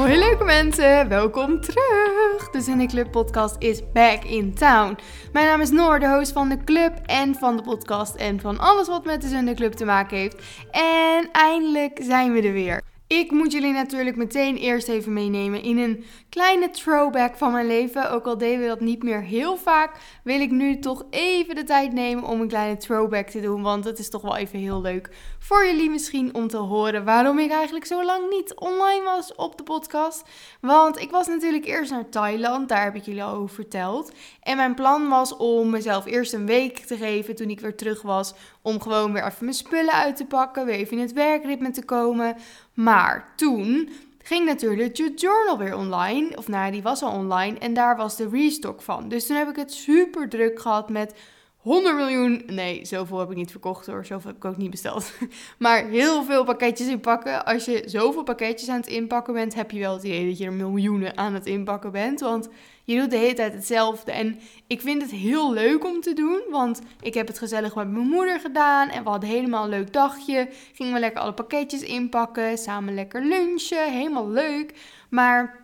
Hoi leuke mensen, welkom terug. De Club podcast is back in town. Mijn naam is Noor, de host van de club en van de podcast en van alles wat met de Zinne Club te maken heeft. En eindelijk zijn we er weer. Ik moet jullie natuurlijk meteen eerst even meenemen in een kleine throwback van mijn leven. Ook al deden we dat niet meer heel vaak, wil ik nu toch even de tijd nemen om een kleine throwback te doen. Want het is toch wel even heel leuk voor jullie misschien om te horen waarom ik eigenlijk zo lang niet online was op de podcast. Want ik was natuurlijk eerst naar Thailand, daar heb ik jullie al over verteld. En mijn plan was om mezelf eerst een week te geven toen ik weer terug was. Om gewoon weer even mijn spullen uit te pakken, weer even in het werkritme te komen. Maar toen ging natuurlijk je journal weer online. Of nou, die was al online. En daar was de restock van. Dus toen heb ik het super druk gehad met 100 miljoen. Nee, zoveel heb ik niet verkocht hoor. Zoveel heb ik ook niet besteld. Maar heel veel pakketjes inpakken. Als je zoveel pakketjes aan het inpakken bent, heb je wel het idee dat je er miljoenen aan het inpakken bent. Want je doet de hele tijd hetzelfde. En ik vind het heel leuk om te doen. Want ik heb het gezellig met mijn moeder gedaan. En we hadden helemaal een leuk dagje. Gingen we lekker alle pakketjes inpakken. Samen lekker lunchen. Helemaal leuk. Maar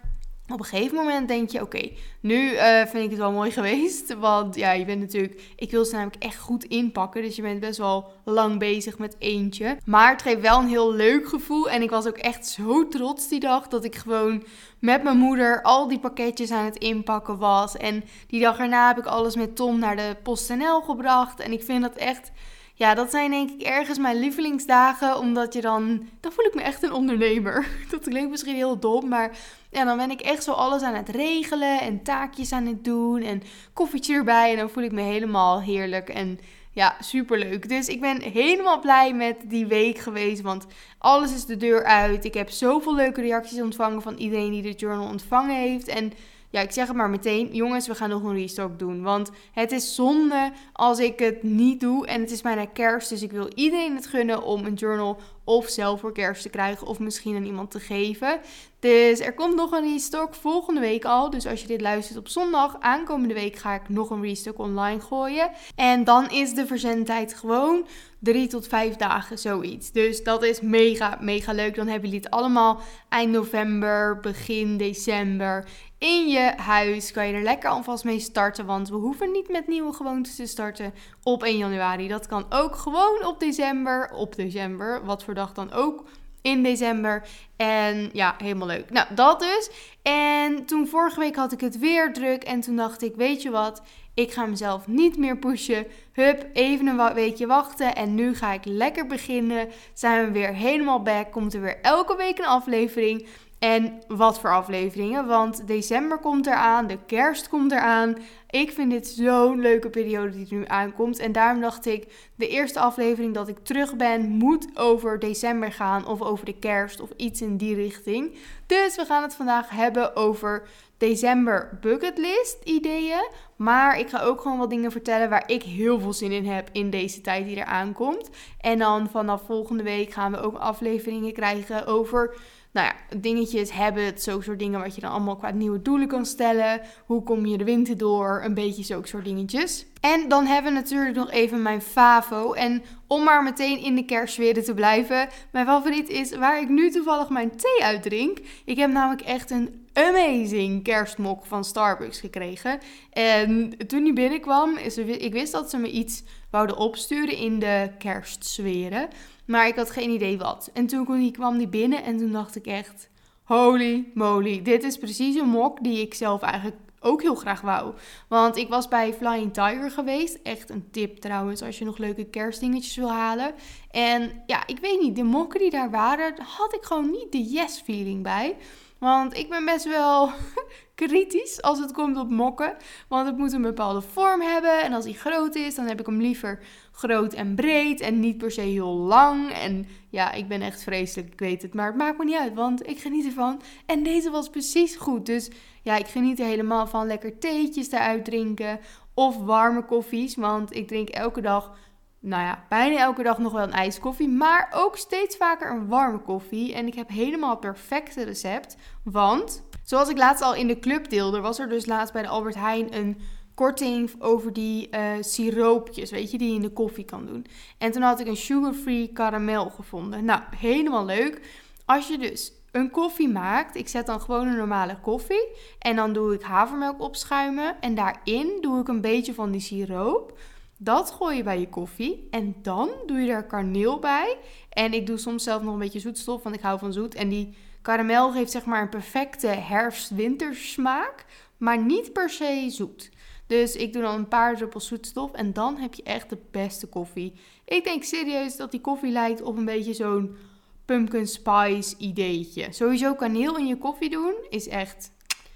op een gegeven moment denk je, oké, nu uh, vind ik het wel mooi geweest. Want ja, je bent natuurlijk, ik wil ze namelijk echt goed inpakken. Dus je bent best wel lang bezig met eentje. Maar het geeft wel een heel leuk gevoel. En ik was ook echt zo trots die dag dat ik gewoon met mijn moeder al die pakketjes aan het inpakken was. En die dag erna heb ik alles met Tom naar de PostNL gebracht. En ik vind dat echt ja, dat zijn denk ik ergens mijn lievelingsdagen. Omdat je dan. Dan voel ik me echt een ondernemer. Dat klinkt misschien heel dom. Maar ja, dan ben ik echt zo alles aan het regelen. En taakjes aan het doen. En koffietje erbij. En dan voel ik me helemaal heerlijk. En ja, superleuk. Dus ik ben helemaal blij met die week geweest. Want alles is de deur uit. Ik heb zoveel leuke reacties ontvangen van iedereen die de journal ontvangen heeft. En ja, ik zeg het maar meteen, jongens, we gaan nog een restock doen. Want het is zonde als ik het niet doe. En het is bijna kerst, dus ik wil iedereen het gunnen om een journal of zelf voor kerst te krijgen of misschien aan iemand te geven. Dus er komt nog een restock volgende week al. Dus als je dit luistert op zondag, aankomende week ga ik nog een restock online gooien. En dan is de verzendtijd gewoon drie tot vijf dagen, zoiets. Dus dat is mega, mega leuk. Dan hebben jullie het allemaal eind november, begin december in je huis. Kan je er lekker alvast mee starten, want we hoeven niet met nieuwe gewoontes te starten op 1 januari. Dat kan ook gewoon op december, op december, wat voor dag dan ook in december. En ja, helemaal leuk. Nou, dat dus. En toen vorige week had ik het weer druk. En toen dacht ik, weet je wat? Ik ga mezelf niet meer pushen. Hup, even een weekje wachten. En nu ga ik lekker beginnen. Zijn we weer helemaal back. Komt er weer elke week een aflevering. En wat voor afleveringen, want december komt eraan, de kerst komt eraan. Ik vind dit zo'n leuke periode die er nu aankomt. En daarom dacht ik, de eerste aflevering dat ik terug ben, moet over december gaan. Of over de kerst of iets in die richting. Dus we gaan het vandaag hebben over december bucketlist ideeën. Maar ik ga ook gewoon wat dingen vertellen waar ik heel veel zin in heb in deze tijd die er aankomt. En dan vanaf volgende week gaan we ook afleveringen krijgen over nou ja, dingetjes, het zo soort dingen wat je dan allemaal qua nieuwe doelen kan stellen. Hoe kom je de winter door? Een beetje zulke soort dingetjes. En dan hebben we natuurlijk nog even mijn favo. En om maar meteen in de kerstsfeer te blijven, mijn favoriet is waar ik nu toevallig mijn thee uit drink. Ik heb namelijk echt een amazing kerstmok van Starbucks gekregen. En toen die binnenkwam, ik wist dat ze me iets wouden opsturen in de kerstsferen. Maar ik had geen idee wat. En toen kwam die binnen en toen dacht ik echt... Holy moly, dit is precies een mok die ik zelf eigenlijk ook heel graag wou. Want ik was bij Flying Tiger geweest. Echt een tip trouwens als je nog leuke kerstdingetjes wil halen. En ja, ik weet niet, de mokken die daar waren, had ik gewoon niet de yes feeling bij. Want ik ben best wel kritisch als het komt op mokken. Want het moet een bepaalde vorm hebben. En als die groot is, dan heb ik hem liever groot en breed. En niet per se heel lang. En ja, ik ben echt vreselijk, ik weet het. Maar het maakt me niet uit, want ik geniet ervan. En deze was precies goed. Dus ja, ik geniet er helemaal van lekker theetjes eruit drinken. Of warme koffies. Want ik drink elke dag nou ja, bijna elke dag nog wel een ijskoffie, maar ook steeds vaker een warme koffie. En ik heb helemaal het perfecte recept, want zoals ik laatst al in de club deelde, was er dus laatst bij de Albert Heijn een korting over die uh, siroopjes, weet je, die je in de koffie kan doen. En toen had ik een sugar-free karamel gevonden. Nou, helemaal leuk. Als je dus een koffie maakt, ik zet dan gewoon een normale koffie. En dan doe ik havermelk opschuimen. En daarin doe ik een beetje van die siroop. Dat gooi je bij je koffie. En dan doe je er kaneel bij. En ik doe soms zelf nog een beetje zoetstof, want ik hou van zoet. En die karamel geeft zeg maar een perfecte herfst-wintersmaak. Maar niet per se zoet. Dus ik doe dan een paar druppels zoetstof en dan heb je echt de beste koffie. Ik denk serieus dat die koffie lijkt op een beetje zo'n pumpkin spice ideetje. Sowieso kaneel in je koffie doen is echt...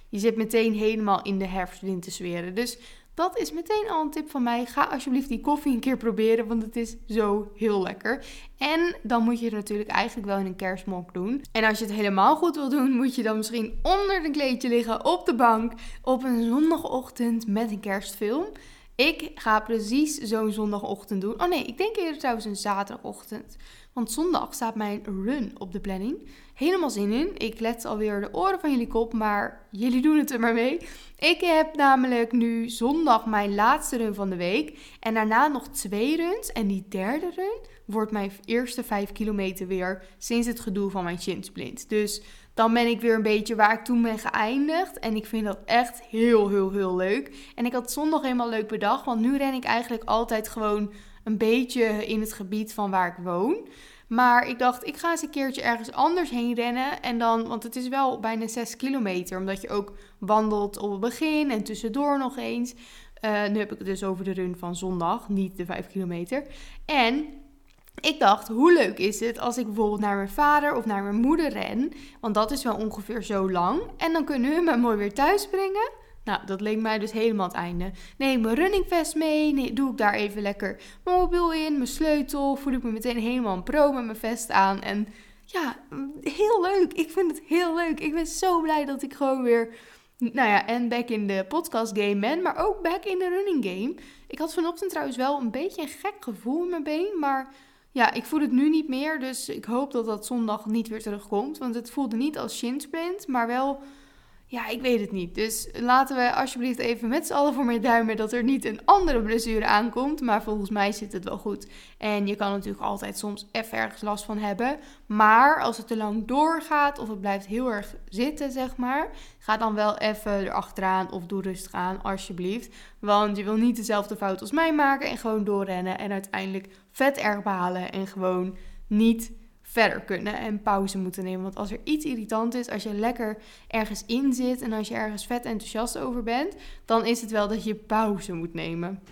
Je zit meteen helemaal in de herfst-wintersferen. Dus dat is meteen al een tip van mij. Ga alsjeblieft die koffie een keer proberen, want het is zo heel lekker. En dan moet je het natuurlijk eigenlijk wel in een kerstmok doen. En als je het helemaal goed wil doen, moet je dan misschien onder een kleedje liggen op de bank op een zondagochtend met een kerstfilm. Ik ga precies zo'n zondagochtend doen. Oh nee, ik denk eerder trouwens een zaterdagochtend. Want zondag staat mijn run op de planning. Helemaal zin in. Ik let alweer de oren van jullie kop, maar jullie doen het er maar mee. Ik heb namelijk nu zondag mijn laatste run van de week. En daarna nog twee runs. En die derde run wordt mijn eerste vijf kilometer weer sinds het gedoe van mijn chinsplint. Dus dan ben ik weer een beetje waar ik toen ben geëindigd. En ik vind dat echt heel, heel, heel leuk. En ik had zondag helemaal leuk bedacht. Want nu ren ik eigenlijk altijd gewoon een beetje in het gebied van waar ik woon. Maar ik dacht, ik ga eens een keertje ergens anders heen rennen. En dan, want het is wel bijna 6 kilometer. Omdat je ook wandelt op het begin en tussendoor nog eens. Uh, nu heb ik het dus over de run van zondag, niet de 5 kilometer. En ik dacht, hoe leuk is het als ik bijvoorbeeld naar mijn vader of naar mijn moeder ren? Want dat is wel ongeveer zo lang. En dan kunnen we me mooi weer thuis brengen. Nou, dat leek mij dus helemaal het einde. Neem mijn runningvest mee. Nee, doe ik daar even lekker mijn mobiel in, mijn sleutel. Voel ik me meteen helemaal een pro met mijn vest aan. En ja, heel leuk. Ik vind het heel leuk. Ik ben zo blij dat ik gewoon weer, nou ja, en back in de podcast game ben. Maar ook back in de running game. Ik had vanochtend trouwens wel een beetje een gek gevoel in mijn been. Maar ja, ik voel het nu niet meer. Dus ik hoop dat dat zondag niet weer terugkomt. Want het voelde niet als shin sprint, maar wel ja, ik weet het niet. Dus laten we alsjeblieft even met z'n allen voor mij duimen dat er niet een andere blessure aankomt. Maar volgens mij zit het wel goed. En je kan natuurlijk altijd soms even ergens last van hebben. Maar als het te lang doorgaat of het blijft heel erg zitten, zeg maar. Ga dan wel even erachteraan of doe rustig aan, alsjeblieft. Want je wil niet dezelfde fout als mij maken en gewoon doorrennen. En uiteindelijk vet erg behalen en gewoon niet verder kunnen en pauze moeten nemen. Want als er iets irritant is, als je lekker ergens in zit en als je ergens vet enthousiast over bent, dan is het wel dat je pauze moet nemen.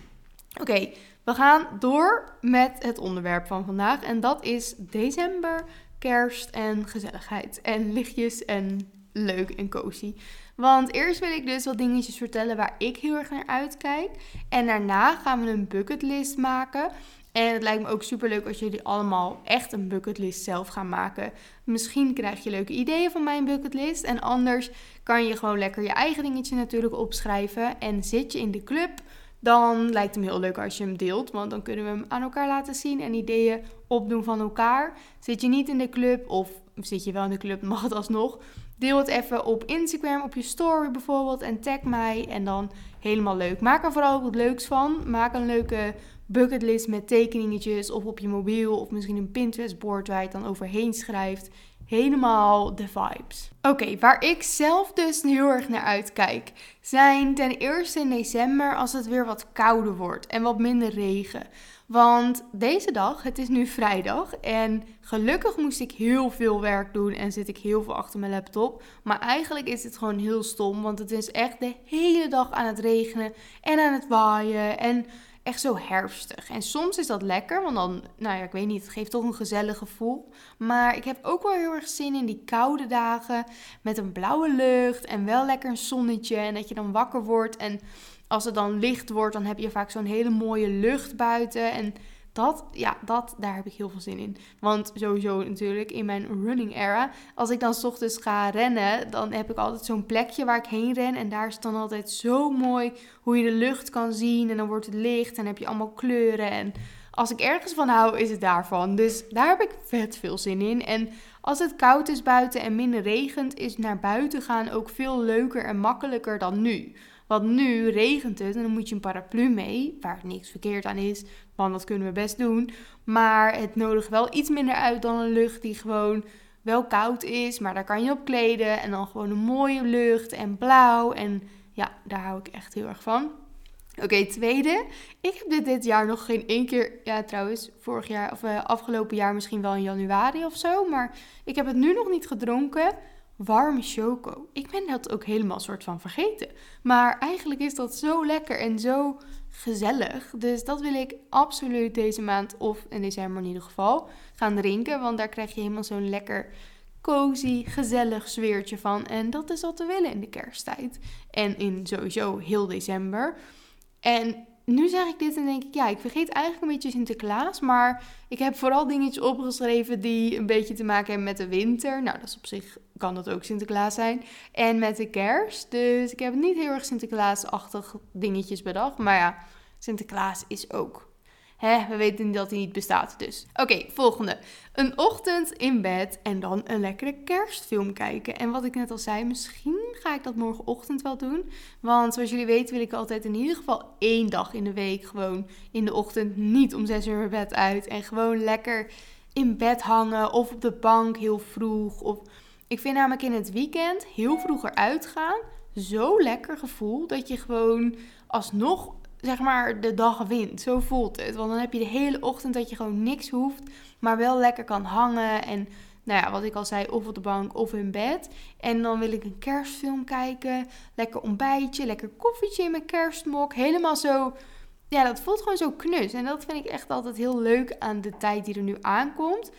Oké, we gaan door met het onderwerp van vandaag en dat is december, kerst en gezelligheid en lichtjes en leuk en cozy. Want eerst wil ik dus wat dingetjes vertellen waar ik heel erg naar uitkijk. En daarna gaan we een bucketlist maken. En het lijkt me ook super leuk als jullie allemaal echt een bucketlist zelf gaan maken. Misschien krijg je leuke ideeën van mijn bucketlist. En anders kan je gewoon lekker je eigen dingetje natuurlijk opschrijven. En zit je in de club, dan lijkt het me heel leuk als je hem deelt. Want dan kunnen we hem aan elkaar laten zien en ideeën opdoen van elkaar. Zit je niet in de club of zit je wel in de club, mag het alsnog. Deel het even op Instagram, op je story bijvoorbeeld. En tag mij. En dan helemaal leuk. Maak er vooral wat leuks van. Maak een leuke bucketlist met tekeningetjes of op je mobiel of misschien een Pinterest board waar je het dan overheen schrijft. Helemaal de vibes. Oké, waar ik zelf dus heel erg naar uitkijk, zijn ten eerste in december als het weer wat kouder wordt en wat minder regen. Want deze dag, het is nu vrijdag en gelukkig moest ik heel veel werk doen en zit ik heel veel achter mijn laptop. Maar eigenlijk is het gewoon heel stom, want het is echt de hele dag aan het regenen en aan het waaien en echt zo herfstig. En soms is dat lekker, want dan, nou ja, ik weet niet, het geeft toch een gezellig gevoel. Maar ik heb ook wel heel erg zin in die koude dagen met een blauwe lucht en wel lekker een zonnetje. En dat je dan wakker wordt en als het dan licht wordt, dan heb je vaak zo'n hele mooie lucht buiten. En dat, ja, dat, daar heb ik heel veel zin in. Want sowieso natuurlijk in mijn running era, als ik dan s ochtends ga rennen, dan heb ik altijd zo'n plekje waar ik heen ren. En daar is dan altijd zo mooi hoe je de lucht kan zien. En dan wordt het licht en heb je allemaal kleuren. En als ik ergens van hou, is het daarvan. Dus daar heb ik vet veel zin in. En als het koud is buiten en minder regent, is naar buiten gaan ook veel leuker en makkelijker dan nu. Want nu regent het en dan moet je een paraplu mee, waar niks verkeerd aan is, want dat kunnen we best doen. Maar het nodigt wel iets minder uit dan een lucht die gewoon wel koud is, maar daar kan je op kleden. En dan gewoon een mooie lucht en blauw. En ja, daar hou ik echt heel erg van. Oké, tweede. Ik heb dit dit jaar nog geen één keer. Ja, trouwens, vorig jaar of uh, afgelopen jaar misschien wel in januari of zo. Maar ik heb het nu nog niet gedronken. Warme choco. Ik ben dat ook helemaal soort van vergeten. Maar eigenlijk is dat zo lekker en zo gezellig. Dus dat wil ik absoluut deze maand, of in december in ieder geval, gaan drinken. Want daar krijg je helemaal zo'n lekker cozy, gezellig sfeertje van. En dat is wat we willen in de kersttijd. En in sowieso heel december. En nu zeg ik dit en denk ik, ja, ik vergeet eigenlijk een beetje Sinterklaas. Maar ik heb vooral dingetjes opgeschreven die een beetje te maken hebben met de winter. Nou, dat is op zich, kan dat ook Sinterklaas zijn. En met de kerst. Dus ik heb niet heel erg Sinterklaasachtig dingetjes bedacht. Maar ja, Sinterklaas is ook Hè, we weten dat hij niet bestaat dus. Oké, volgende. Een ochtend in bed en dan een lekkere kerstfilm kijken. En wat ik net al zei, misschien ga ik dat morgenochtend wel doen. Want zoals jullie weten wil ik altijd in ieder geval één dag in de week gewoon in de ochtend niet om zes uur mijn bed uit. En gewoon lekker in bed hangen of op de bank heel vroeg. Of... Ik vind namelijk in het weekend heel vroeger uitgaan zo lekker gevoel dat je gewoon alsnog zeg maar de dag wint. Zo voelt het. Want dan heb je de hele ochtend dat je gewoon niks hoeft, maar wel lekker kan hangen. En nou ja, wat ik al zei, of op de bank of in bed. En dan wil ik een kerstfilm kijken. Lekker ontbijtje, lekker koffietje in mijn kerstmok. Helemaal zo. Ja, dat voelt gewoon zo knus. En dat vind ik echt altijd heel leuk aan de tijd die er nu aankomt.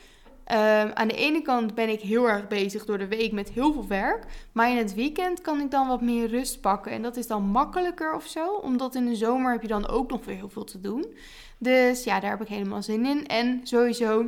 Ehm, aan de ene kant ben ik heel erg bezig door de week met heel veel werk. Maar in het weekend kan ik dan wat meer rust pakken. En dat is dan makkelijker of zo. Omdat in de zomer heb je dan ook nog weer heel veel te doen. Dus ja, daar heb ik helemaal zin in. En sowieso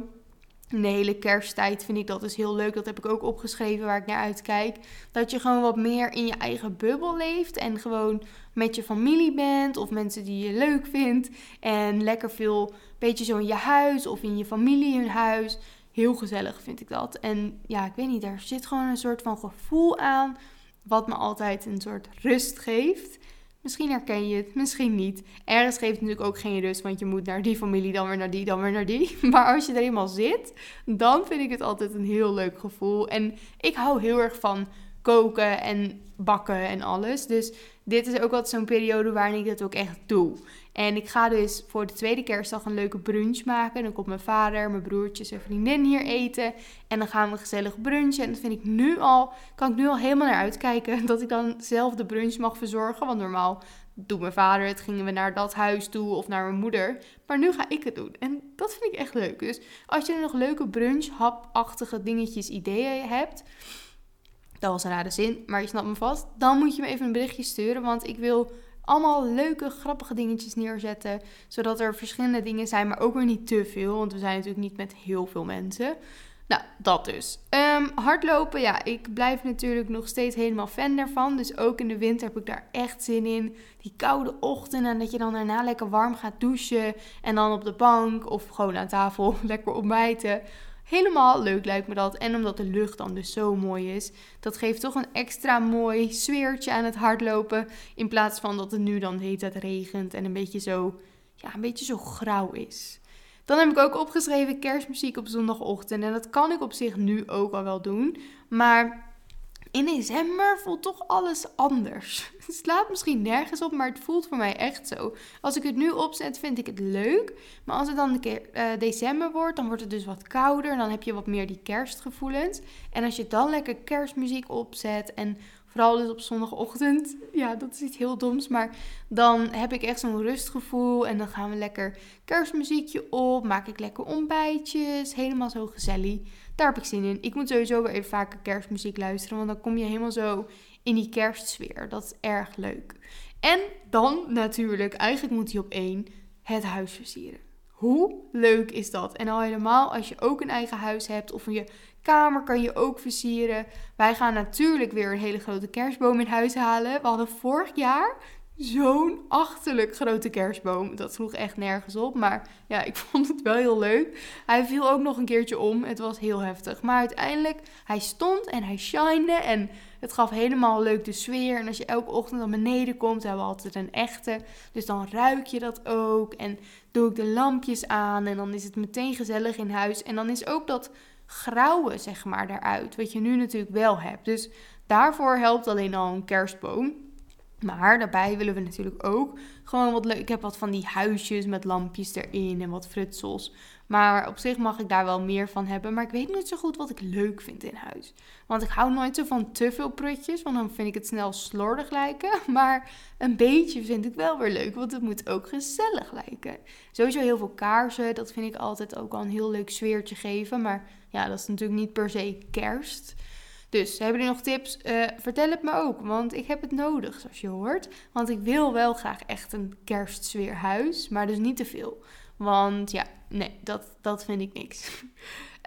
in de hele kersttijd vind ik dat dus heel leuk. Dat heb ik ook opgeschreven waar ik naar uitkijk. Dat je gewoon wat meer in je eigen bubbel leeft. En gewoon met je familie bent. Of mensen die je leuk vindt. En lekker veel, beetje zo in je huis of in je familie hun huis heel gezellig vind ik dat. En ja, ik weet niet, daar zit gewoon een soort van gevoel aan. Wat me altijd een soort rust geeft. Misschien herken je het, misschien niet. Ergens geeft het natuurlijk ook geen rust, want je moet naar die familie, dan weer naar die, dan weer naar die. Maar als je er eenmaal zit, dan vind ik het altijd een heel leuk gevoel. En ik hou heel erg van koken en bakken en alles. Dus dit is ook altijd zo'n periode waarin ik dat ook echt doe. En ik ga dus voor de tweede kerstdag een leuke brunch maken. Dan komt mijn vader, mijn broertjes en vriendin hier eten. En dan gaan we gezellig brunchen. En dat vind ik nu al, kan ik nu al helemaal naar uitkijken. Dat ik dan zelf de brunch mag verzorgen. Want normaal doet mijn vader het, gingen we naar dat huis toe of naar mijn moeder. Maar nu ga ik het doen. En dat vind ik echt leuk. Dus als je nog leuke brunch, hapachtige dingetjes, ideeën hebt dat was een rare zin, maar je snapt me vast. Dan moet je me even een berichtje sturen, want ik wil allemaal leuke, grappige dingetjes neerzetten. Zodat er verschillende dingen zijn, maar ook weer niet te veel. Want we zijn natuurlijk niet met heel veel mensen. Nou, dat dus. Um, hardlopen, ja, ik blijf natuurlijk nog steeds helemaal fan daarvan. Dus ook in de winter heb ik daar echt zin in. Die koude ochtend en dat je dan daarna lekker warm gaat douchen. En dan op de bank of gewoon aan tafel lekker ontbijten. Helemaal leuk lijkt me dat. En omdat de lucht dan dus zo mooi is. Dat geeft toch een extra mooi sfeertje aan het hardlopen. In plaats van dat het nu dan hele tijd regent en een beetje zo, ja, een beetje zo grauw is. Dan heb ik ook opgeschreven kerstmuziek op zondagochtend. En dat kan ik op zich nu ook al wel doen. Maar in december voelt toch alles anders. Het slaat misschien nergens op, maar het voelt voor mij echt zo. Als ik het nu opzet, vind ik het leuk. Maar als het dan een keer uh, december wordt, dan wordt het dus wat kouder. Dan heb je wat meer die kerstgevoelens. En als je dan lekker kerstmuziek opzet en Vooral dus op zondagochtend. Ja, dat is iets heel doms. Maar dan heb ik echt zo'n rustgevoel. En dan gaan we lekker kerstmuziekje op. Maak ik lekker ontbijtjes. Helemaal zo gezellig. Daar heb ik zin in. Ik moet sowieso weer even vaker kerstmuziek luisteren. Want dan kom je helemaal zo in die kerstsfeer. Dat is erg leuk. En dan natuurlijk, eigenlijk moet hij op één, het huis versieren. Hoe leuk is dat? En al helemaal als je ook een eigen huis hebt of je kamer kan je ook versieren. Wij gaan natuurlijk weer een hele grote kerstboom in huis halen. We hadden vorig jaar zo'n achterlijk grote kerstboom. Dat sloeg echt nergens op. Maar ja, ik vond het wel heel leuk. Hij viel ook nog een keertje om. Het was heel heftig. Maar uiteindelijk, hij stond en hij shinede. En het gaf helemaal leuk de sfeer. En als je elke ochtend naar beneden komt, hebben we altijd een echte. Dus dan ruik je dat ook. En doe ik de lampjes aan. En dan is het meteen gezellig in huis. En dan is ook dat grauwe, zeg maar, eruit. Wat je nu natuurlijk wel hebt. Dus daarvoor helpt alleen al een kerstboom. Maar daarbij willen we natuurlijk ook gewoon wat leuk. Ik heb wat van die huisjes met lampjes erin en wat frutsels. Maar op zich mag ik daar wel meer van hebben. Maar ik weet niet zo goed wat ik leuk vind in huis. Want ik hou nooit zo van te veel prutjes. Want dan vind ik het snel slordig lijken. Maar een beetje vind ik wel weer leuk. Want het moet ook gezellig lijken. Sowieso heel veel kaarsen. Dat vind ik altijd ook al een heel leuk sfeertje geven. Maar ja, dat is natuurlijk niet per se kerst. Dus hebben jullie nog tips? Uh, vertel het me ook, want ik heb het nodig, zoals je hoort. Want ik wil wel graag echt een kerstsfeerhuis, maar dus niet te veel. Want ja, nee, dat, dat vind ik niks.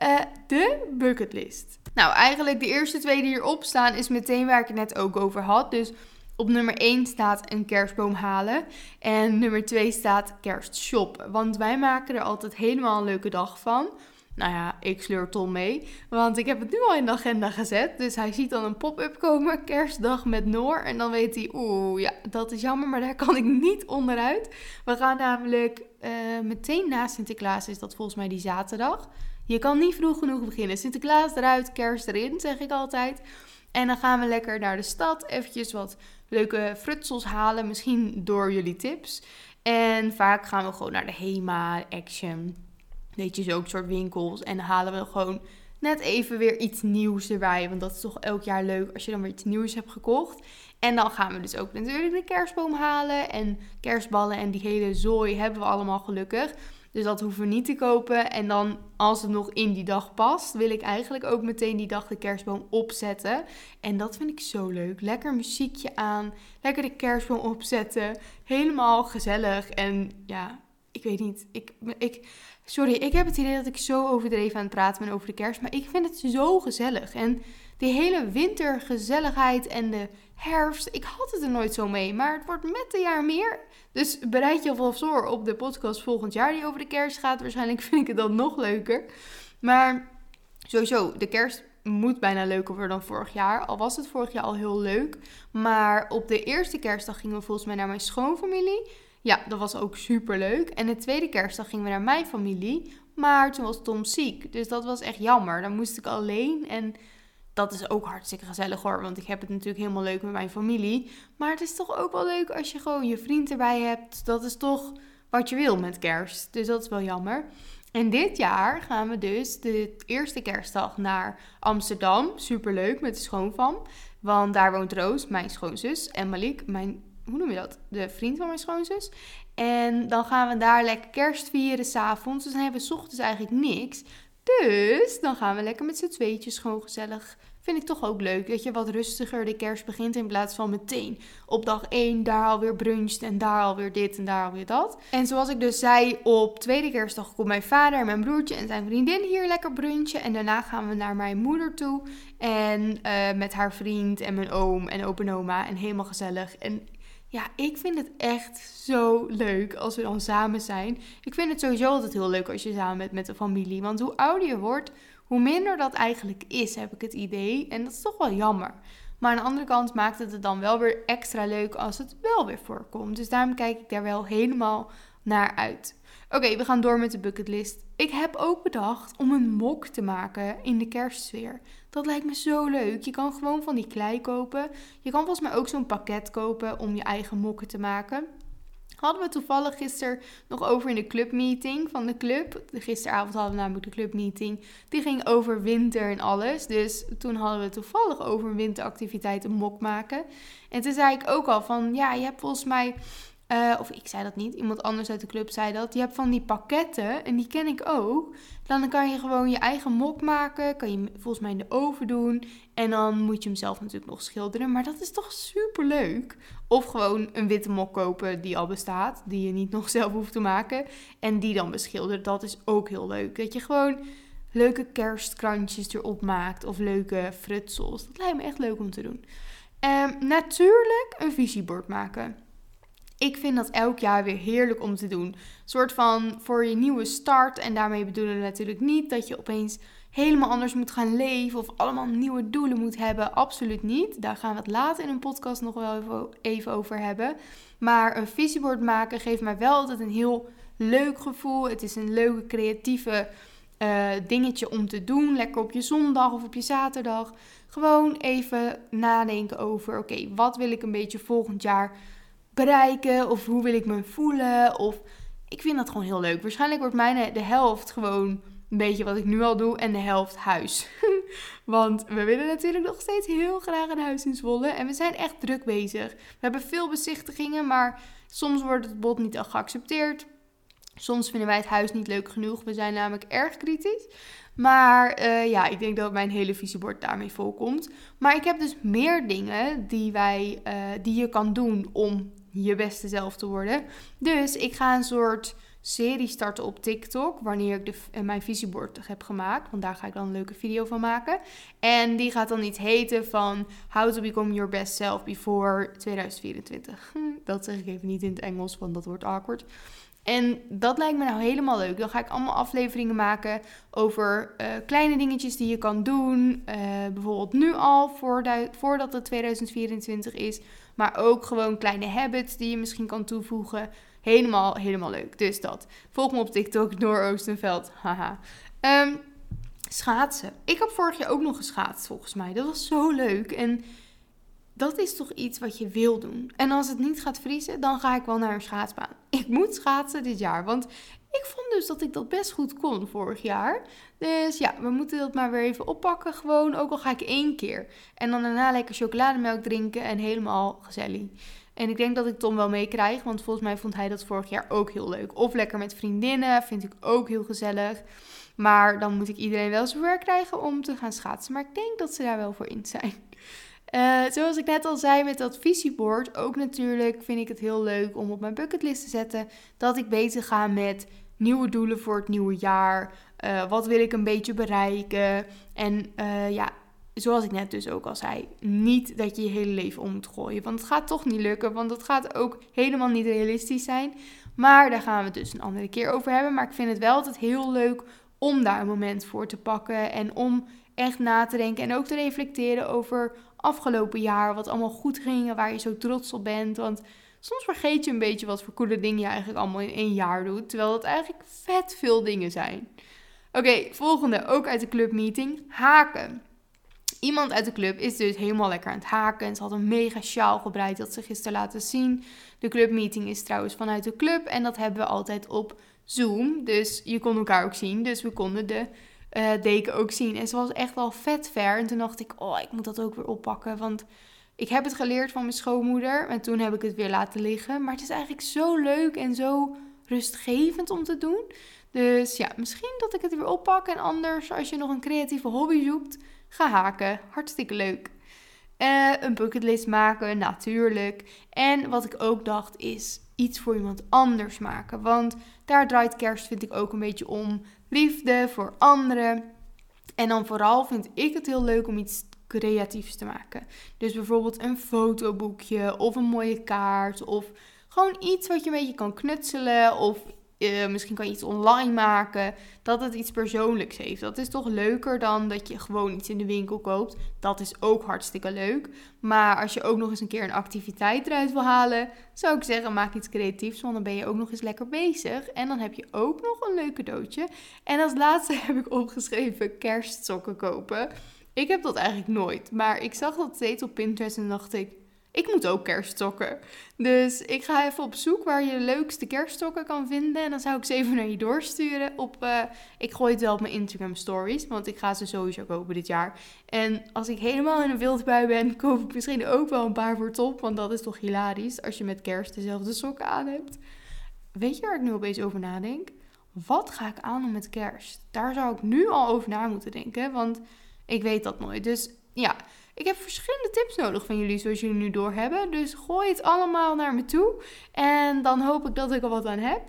Uh, de bucketlist. Nou, eigenlijk de eerste twee die hierop staan is meteen waar ik het net ook over had. Dus op nummer 1 staat een kerstboom halen. En nummer 2 staat kerstshoppen. Want wij maken er altijd helemaal een leuke dag van. Nou ja, ik sleur Tom mee. Want ik heb het nu al in de agenda gezet. Dus hij ziet dan een pop-up komen. Kerstdag met Noor. En dan weet hij, oeh, ja, dat is jammer. Maar daar kan ik niet onderuit. We gaan namelijk uh, meteen na Sinterklaas. Is dat volgens mij die zaterdag. Je kan niet vroeg genoeg beginnen. Sinterklaas eruit, kerst erin, zeg ik altijd. En dan gaan we lekker naar de stad. Eventjes wat leuke frutsels halen. Misschien door jullie tips. En vaak gaan we gewoon naar de Hema, Action Weet je, zo'n soort winkels. En dan halen we gewoon net even weer iets nieuws erbij. Want dat is toch elk jaar leuk als je dan weer iets nieuws hebt gekocht. En dan gaan we dus ook natuurlijk de kerstboom halen. En kerstballen en die hele zooi hebben we allemaal gelukkig. Dus dat hoeven we niet te kopen. En dan, als het nog in die dag past, wil ik eigenlijk ook meteen die dag de kerstboom opzetten. En dat vind ik zo leuk. Lekker muziekje aan, lekker de kerstboom opzetten. Helemaal gezellig. En ja, ik weet niet. Ik, ik, sorry, ik heb het idee dat ik zo overdreven aan het praten ben over de kerst. Maar ik vind het zo gezellig. En die hele wintergezelligheid en de herfst. Ik had het er nooit zo mee. Maar het wordt met de jaar meer. Dus bereid je alvast voor op de podcast volgend jaar die over de kerst gaat. Waarschijnlijk vind ik het dan nog leuker. Maar sowieso, de kerst moet bijna leuker worden dan vorig jaar. Al was het vorig jaar al heel leuk. Maar op de eerste kerstdag gingen we volgens mij naar mijn schoonfamilie. Ja, dat was ook super leuk. En de tweede kerstdag gingen we naar mijn familie. Maar toen was Tom ziek. Dus dat was echt jammer. Dan moest ik alleen. En dat is ook hartstikke gezellig hoor. Want ik heb het natuurlijk helemaal leuk met mijn familie. Maar het is toch ook wel leuk als je gewoon je vriend erbij hebt. Dat is toch wat je wil met kerst. Dus dat is wel jammer. En dit jaar gaan we dus de eerste kerstdag naar Amsterdam. Super leuk met de schoonfam. Want daar woont Roos, mijn schoonzus. En Malik, mijn hoe noem je dat? De vriend van mijn schoonzus. En dan gaan we daar lekker kerst vieren s'avonds. Dus dan hebben we s ochtends eigenlijk niks. Dus dan gaan we lekker met z'n tweetjes gewoon gezellig. Vind ik toch ook leuk dat je wat rustiger de kerst begint in plaats van meteen op dag 1 daar alweer bruncht en daar alweer dit en daar alweer dat. En zoals ik dus zei, op tweede kerstdag komt mijn vader en mijn broertje en zijn vriendin hier lekker brunchen. En daarna gaan we naar mijn moeder toe en uh, met haar vriend en mijn oom en open oma en helemaal gezellig. En ja, ik vind het echt zo leuk als we dan samen zijn. Ik vind het sowieso altijd heel leuk als je samen bent met de familie. Want hoe ouder je wordt, hoe minder dat eigenlijk is, heb ik het idee. En dat is toch wel jammer. Maar aan de andere kant maakt het het dan wel weer extra leuk als het wel weer voorkomt. Dus daarom kijk ik daar wel helemaal naar uit. Oké, we gaan door met de bucketlist. Ik heb ook bedacht om een mok te maken in de kerstsfeer. Dat lijkt me zo leuk. Je kan gewoon van die klei kopen. Je kan volgens mij ook zo'n pakket kopen om je eigen mokken te maken. Hadden we toevallig gisteren nog over in de clubmeeting van de club. Gisteravond hadden we namelijk de clubmeeting. Die ging over winter en alles. Dus toen hadden we toevallig over een winteractiviteit een mok maken. En toen zei ik ook al van, ja, je hebt volgens mij uh, of ik zei dat niet, iemand anders uit de club zei dat. Je hebt van die pakketten, en die ken ik ook. Dan kan je gewoon je eigen mok maken. Kan je volgens mij in de oven doen. En dan moet je hem zelf natuurlijk nog schilderen. Maar dat is toch super leuk. Of gewoon een witte mok kopen die al bestaat. Die je niet nog zelf hoeft te maken. En die dan beschilderen. Dat is ook heel leuk. Dat je gewoon leuke kerstkrantjes erop maakt. Of leuke frutsels. Dat lijkt me echt leuk om te doen. Um, natuurlijk een visiebord maken. Ik vind dat elk jaar weer heerlijk om te doen. Een soort van voor je nieuwe start. En daarmee bedoelen we natuurlijk niet dat je opeens helemaal anders moet gaan leven of allemaal nieuwe doelen moet hebben. Absoluut niet. Daar gaan we het later in een podcast nog wel even over hebben. Maar een visiebord maken geeft mij wel altijd een heel leuk gevoel. Het is een leuke creatieve uh, dingetje om te doen. Lekker op je zondag of op je zaterdag. Gewoon even nadenken over: oké, wat wil ik een beetje volgend jaar bereiken? Of hoe wil ik me voelen? Of ik vind dat gewoon heel leuk. Waarschijnlijk wordt mijn de helft gewoon een beetje wat ik nu al doe en de helft huis. Want we willen natuurlijk nog steeds heel graag een huis in Zwolle en we zijn echt druk bezig. We hebben veel bezichtigingen, maar soms wordt het bod niet al geaccepteerd. Soms vinden wij het huis niet leuk genoeg. We zijn namelijk erg kritisch. Maar uh, ja, ik denk dat mijn hele visiebord daarmee volkomt. Maar ik heb dus meer dingen die, wij, uh, die je kan doen om je beste zelf te worden. Dus ik ga een soort serie starten op TikTok. Wanneer ik de, mijn visiebord heb gemaakt. Want daar ga ik dan een leuke video van maken. En die gaat dan iets heten van How to Become Your Best Self Before 2024. Dat zeg ik even niet in het Engels, want dat wordt awkward. En dat lijkt me nou helemaal leuk. Dan ga ik allemaal afleveringen maken over uh, kleine dingetjes die je kan doen. Uh, bijvoorbeeld nu al, voordat het 2024 is. Maar ook gewoon kleine habits die je misschien kan toevoegen. Helemaal, helemaal leuk. Dus dat. Volg me op TikTok, Noor Oostenveld. Haha. Um, schaatsen. Ik heb vorig jaar ook nog geschaatst, volgens mij. Dat was zo leuk. En dat is toch iets wat je wil doen. En als het niet gaat vriezen, dan ga ik wel naar een schaatsbaan. Ik moet schaatsen dit jaar, want ik vond dus dat ik dat best goed kon vorig jaar. Dus ja, we moeten dat maar weer even oppakken gewoon. Ook al ga ik één keer. En dan daarna lekker chocolademelk drinken en helemaal gezellig. En ik denk dat ik Tom wel meekrijg, want volgens mij vond hij dat vorig jaar ook heel leuk. Of lekker met vriendinnen, vind ik ook heel gezellig. Maar dan moet ik iedereen wel zover krijgen om te gaan schaatsen. Maar ik denk dat ze daar wel voor in zijn. Uh, zoals ik net al zei met dat visiebord, ook natuurlijk vind ik het heel leuk om op mijn bucketlist te zetten dat ik bezig ga met nieuwe doelen voor het nieuwe jaar. Uh, wat wil ik een beetje bereiken? En uh, ja, zoals ik net dus ook al zei, niet dat je je hele leven om moet gooien. Want het gaat toch niet lukken, want het gaat ook helemaal niet realistisch zijn. Maar daar gaan we het dus een andere keer over hebben. Maar ik vind het wel altijd heel leuk om daar een moment voor te pakken en om echt na te denken en ook te reflecteren over afgelopen jaar, wat allemaal goed ging en waar je zo trots op bent. Want soms vergeet je een beetje wat voor coole dingen je eigenlijk allemaal in één jaar doet, terwijl het eigenlijk vet veel dingen zijn. Oké, volgende, ook uit de clubmeeting, haken. Iemand uit de club is dus helemaal lekker aan het haken. En ze had een mega sjaal gebreid dat ze gisteren laten zien. De clubmeeting is trouwens vanuit de club. En dat hebben we altijd op Zoom. Dus je kon elkaar ook zien. Dus we konden de uh, deken ook zien. En ze was echt wel vet ver. En toen dacht ik, oh, ik moet dat ook weer oppakken. Want ik heb het geleerd van mijn schoonmoeder. En toen heb ik het weer laten liggen. Maar het is eigenlijk zo leuk en zo rustgevend om te doen. Dus ja, misschien dat ik het weer oppak. En anders, als je nog een creatieve hobby zoekt, ga haken. Hartstikke leuk. Uh, een bucketlist maken, natuurlijk. En wat ik ook dacht is iets voor iemand anders maken. Want daar draait kerst, vind ik ook een beetje om liefde voor anderen. En dan vooral vind ik het heel leuk om iets creatiefs te maken. Dus bijvoorbeeld een fotoboekje of een mooie kaart of gewoon iets wat je een beetje kan knutselen of uh, misschien kan je iets online maken. Dat het iets persoonlijks heeft. Dat is toch leuker dan dat je gewoon iets in de winkel koopt. Dat is ook hartstikke leuk. Maar als je ook nog eens een keer een activiteit eruit wil halen, zou ik zeggen: maak iets creatiefs. Want dan ben je ook nog eens lekker bezig. En dan heb je ook nog een leuk cadeautje. En als laatste heb ik opgeschreven: kerstsokken kopen. Ik heb dat eigenlijk nooit. Maar ik zag dat steeds op Pinterest en dacht ik ik moet ook kerststokken. Dus ik ga even op zoek waar je de leukste kerststokken kan vinden. En dan zou ik ze even naar je doorsturen. Op, uh, ik gooi het wel op mijn Instagram stories. Want ik ga ze sowieso kopen dit jaar. En als ik helemaal in een wildbui ben, koop ik misschien ook wel een paar voor top. Want dat is toch hilarisch als je met kerst dezelfde sokken aan hebt. Weet je waar ik nu opeens over nadenk? Wat ga ik aan doen met kerst? Daar zou ik nu al over na moeten denken. Want ik weet dat nooit. Dus ja, ik heb verschillende tips nodig van jullie, zoals jullie nu doorhebben. Dus gooi het allemaal naar me toe. En dan hoop ik dat ik er wat aan heb.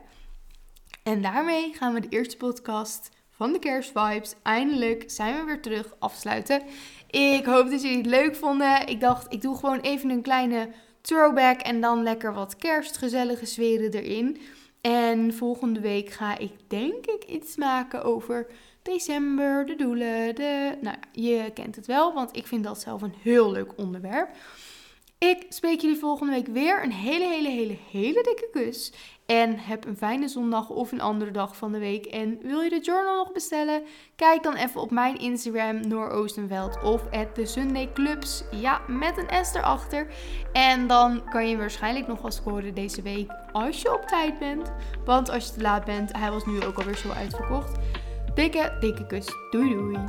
En daarmee gaan we de eerste podcast van de Kerstvibes. Eindelijk zijn we weer terug afsluiten. Ik hoop dat jullie het leuk vonden. Ik dacht, ik doe gewoon even een kleine throwback en dan lekker wat kerstgezellige sferen erin. En volgende week ga ik denk ik iets maken over december, de doelen, de... Nou, je kent het wel, want ik vind dat zelf een heel leuk onderwerp. Ik spreek jullie volgende week weer. Een hele, hele, hele, hele dikke kus. En heb een fijne zondag of een andere dag van de week. En wil je de journal nog bestellen? Kijk dan even op mijn Instagram, Noor Oostenveld. Of at de Sunday Clubs. Ja, met een S erachter. En dan kan je waarschijnlijk nog wel scoren deze week. Als je op tijd bent. Want als je te laat bent, hij was nu ook alweer zo uitverkocht. Dikke, dikke kus. Doei doei.